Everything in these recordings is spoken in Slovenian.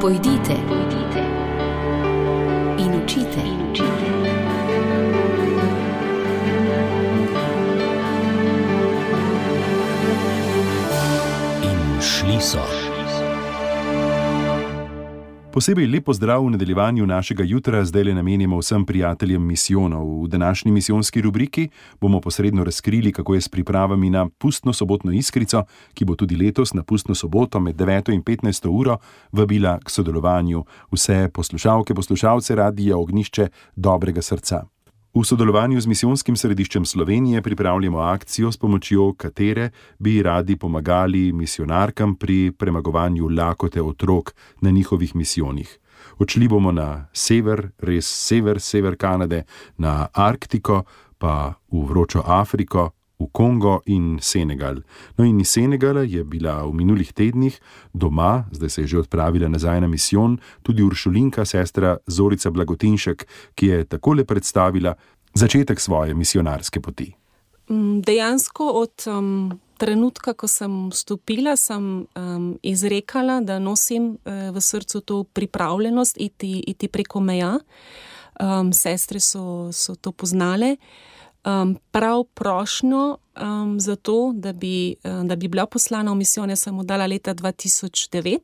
Pojdite, pojdite in učite. In učite. In šli so. Posebej lepo zdrav v nadaljevanju našega jutra zdaj le namenjamo vsem prijateljem misijonov. V današnji misijonski rubriki bomo posredno razkrili, kako je s pripravami na pustno sobotno iskrico, ki bo tudi letos na pustno soboto med 9 in 15 uro vabila k sodelovanju vse poslušalke, poslušalce radija Ognišče dobrega srca. V sodelovanju z Misijonskim središčem Slovenije pripravljamo akcijo, s pomočjo katere bi radi pomagali misionarkam pri premagovanju lakote otrok na njihovih misijonih. Odšli bomo na sever, res sever, sever Kanade, na Arktiko, pa v vročo Afriko, v Kongo in Senegal. No, in iz Senegala je bila v minulih tednih doma, zdaj se je že odpravila nazaj na misijon, tudi uršulinka sestra Zorica Blagotinšek, ki je takole predstavila začetek svoje misionarske poti. Mm, dejansko od um, trenutka, ko sem vstopila, sem um, izrekala, da nosim uh, v srcu to pripravljenost iti, iti preko meja. Um, sestre so, so to poznale um, prav prošnjo um, za to, da bi, um, da bi bila poslana v misijo, sem oddala leta 2009.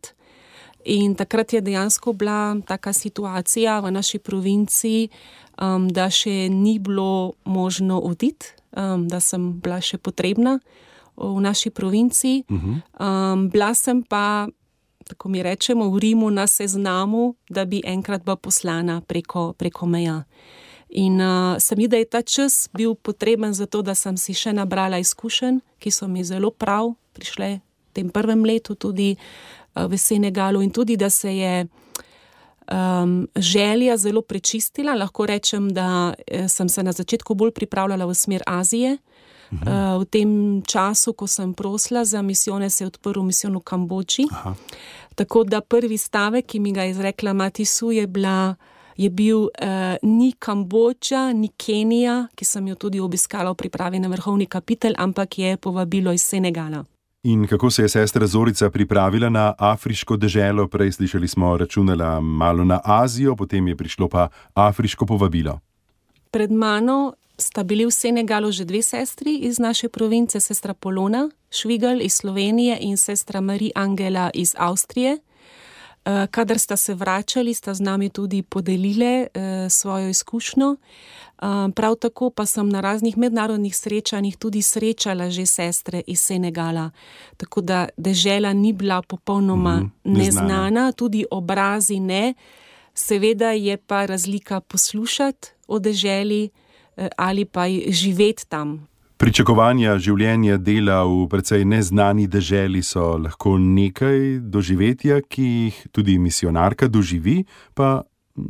In takrat je dejansko bila taka situacija v naši provinci, um, da še ni bilo možno oditi, um, da sem bila še potrebna v naši provinci. Um, bila sem pa, tako mi rečemo, v Rimu na seznamu, da bi enkrat bila poslana preko, preko meja. In uh, se mi, da je ta čas bil potreben za to, da sem si še nabrala izkušenj, ki so mi zelo prav prišle v tem prvem letu, tudi uh, v Senegalu, in tudi da se je um, želja zelo prečistila. Lahko rečem, da eh, sem se na začetku bolj pripravljala v smer Azije. Uh, v tem času, ko sem prosila za misijone, se je odprl misijon v Kambodži. Aha. Tako da prvi stavek, ki mi ga je izrekla Mati Su, je bila je bil uh, ni Kambodža, ni Kenija, ki sem jo tudi obiskala v pripravi na vrhovni kapitel, ampak je povabilo iz Senegala. In kako se je sestra Zorica pripravila na afriško deželo? Prej slišali smo, računala malo na Azijo, potem je prišlo pa afriško povabilo. Pred mano sta bili v Senegalu že dve sestri iz naše province, sestra Polona Švigal iz Slovenije in sestra Marie Angela iz Avstrije. Eh, kadar sta se vračali, sta z nami tudi podelili eh, svojo izkušnjo. Eh, prav tako pa sem na raznih mednarodnih srečanjih tudi srečala že sestre iz Senegala. Tako da dežela ni bila popolnoma mm, neznana. neznana, tudi obrazi ne. Seveda je pa razlika poslušati o deželi ali pa živeti tam. Pričakovanja življenja dela v precej neznani deželi so lahko nekaj doživetja, ki jih tudi misionarka doživi, pa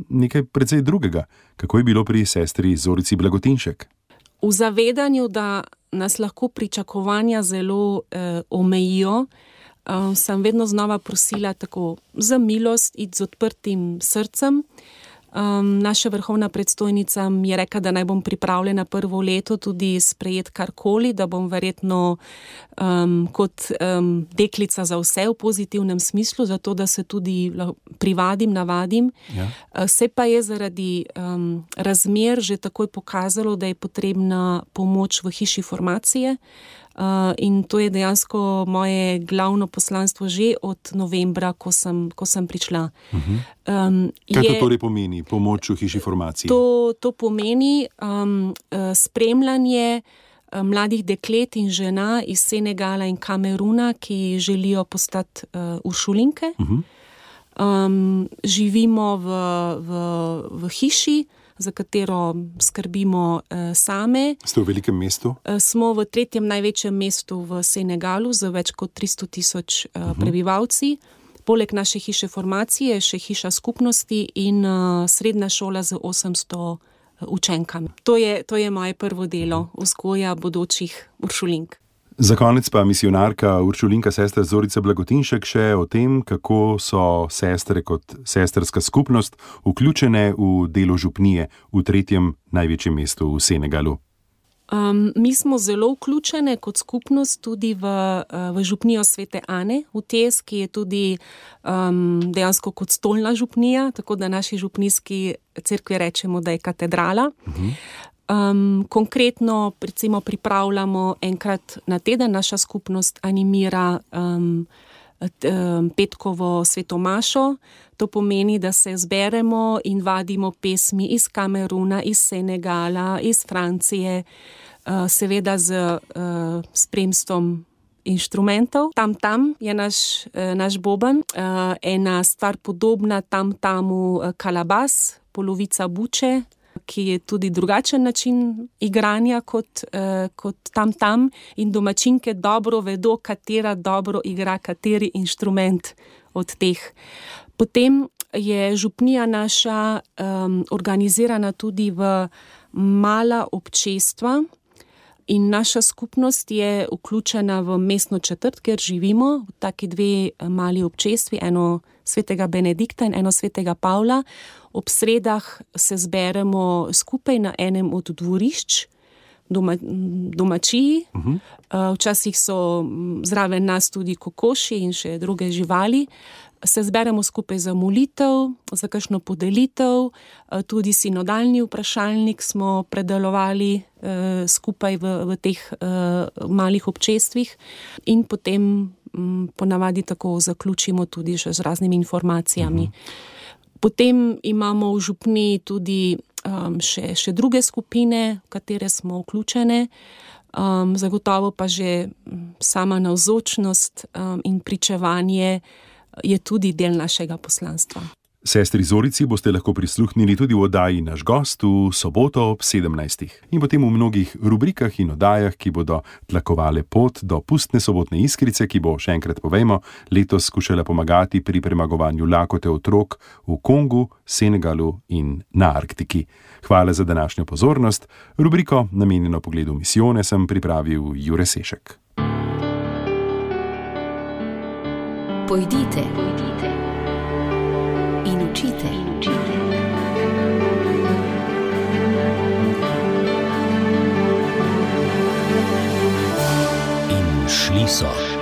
nekaj precej drugega. Kako je bilo pri sestri Zorici Blagotinšek? V zavedanju, da nas lahko pričakovanja zelo eh, omejijo, eh, sem vedno znova prosila tako za milost in z odprtim srcem. Um, naša vrhovna predstojnica mi je rekla, da naj bom pripravljena prvo leto tudi sprejeti karkoli, da bom verjetno um, kot um, deklica za vse v pozitivnem smislu, zato da se tudi privadim, navadim. Ja. Se pa je zaradi um, razmer že takoj pokazalo, da je potrebna pomoč v hiši formacije. Uh, in to je dejansko moje glavno poslanstvo že od novembra, ko sem, ko sem prišla. Uh -huh. um, Kaj je, to torej pomeni, pomoč v hiši formacije? To, to pomeni um, uh, spremljanje uh, mladih deklet in žena iz Senegala in Kameruna, ki želijo postati uh, uršulinke. Uh -huh. um, živimo v, v, v hiši za katero skrbimo uh, same. Ste v velikem mestu? Uh, smo v tretjem največjem mestu v Senegalu z več kot 300 tisoč uh, uh -huh. prebivalci. Poleg naše hiše formacije je še hiša skupnosti in srednja šola z 800 učenkami. To je, to je moje prvo delo, vzgoja bodočih uršulink. Za konec pa misionarka Uršulinka, sestra Zorica Blagotinšek, še o tem, kako so sestre kot sestrska skupnost vključene v delo župnije v tretjem največjem mestu v Senegalu. Um, mi smo zelo vključeni kot skupnost tudi v, eh, v župnijo Svete Ane, v Tes, ki je tudi um, dejansko kot stolna župnija, tako da naši župnijski crkvi rečemo, da je katedrala. Um, konkretno, recimo, pripravljamo enkrat na teden, naša skupnost animira um, petkovo svetomašo. To pomeni, da se zberemo in vadimo pesmi iz Kameruna, iz Senegala, iz Francije, eh, seveda z eh, spremstvom. Inštrumentov. Tam, tam je naš, eh, naš boben, ena stvar podobna tam, tamu kalabas, polovica buče, ki je tudi drugačen način igranja kot, uh, kot tam tam, in domačinke dobro vedo, katera dobro igra, kateri inštrument od teh. Potem je župnija naša um, organizirana tudi v mala občestva. In naša skupnost je vključena v mestno četrt, kjer živimo, v taki dve mali občestvi, eno svetega Benedikta in eno svetega Pavla. Ob sredah se zberemo skupaj na enem od dvorišč, doma, domačiji. Uh -huh. Včasih so zraven nas tudi kokoši in še druge živali. Se zberemo skupaj za molitev, za kakšno podelitev, tudi sinodalni vprašalnik smo predelovali eh, skupaj v, v teh eh, malih občestvih, in potem hm, ponavadi tako zaključimo tudi z raznimi informacijami. Uh -huh. Potem imamo v župni tudi um, še, še druge skupine, v katere smo vključene. Um, zagotovo pa že sama navzočnost um, in pričevanje je tudi del našega poslanstva. Sestri Zorici boste lahko prisluhnili tudi v oddaji Naš gost v soboto ob 17. in potem v mnogih rubrikah in oddajah, ki bodo tlakovale pot do pustne sobotne iskrice, ki bo, še enkrat povejmo, letos skušala pomagati pri premagovanju lakote otrok v Kongu, Senegalu in na Arktiki. Hvala za današnjo pozornost. Rubriko namenjeno pogledu misijone sem pripravil Jure Sešek. Pojdite, pojdite učite. In, učite. in šli so.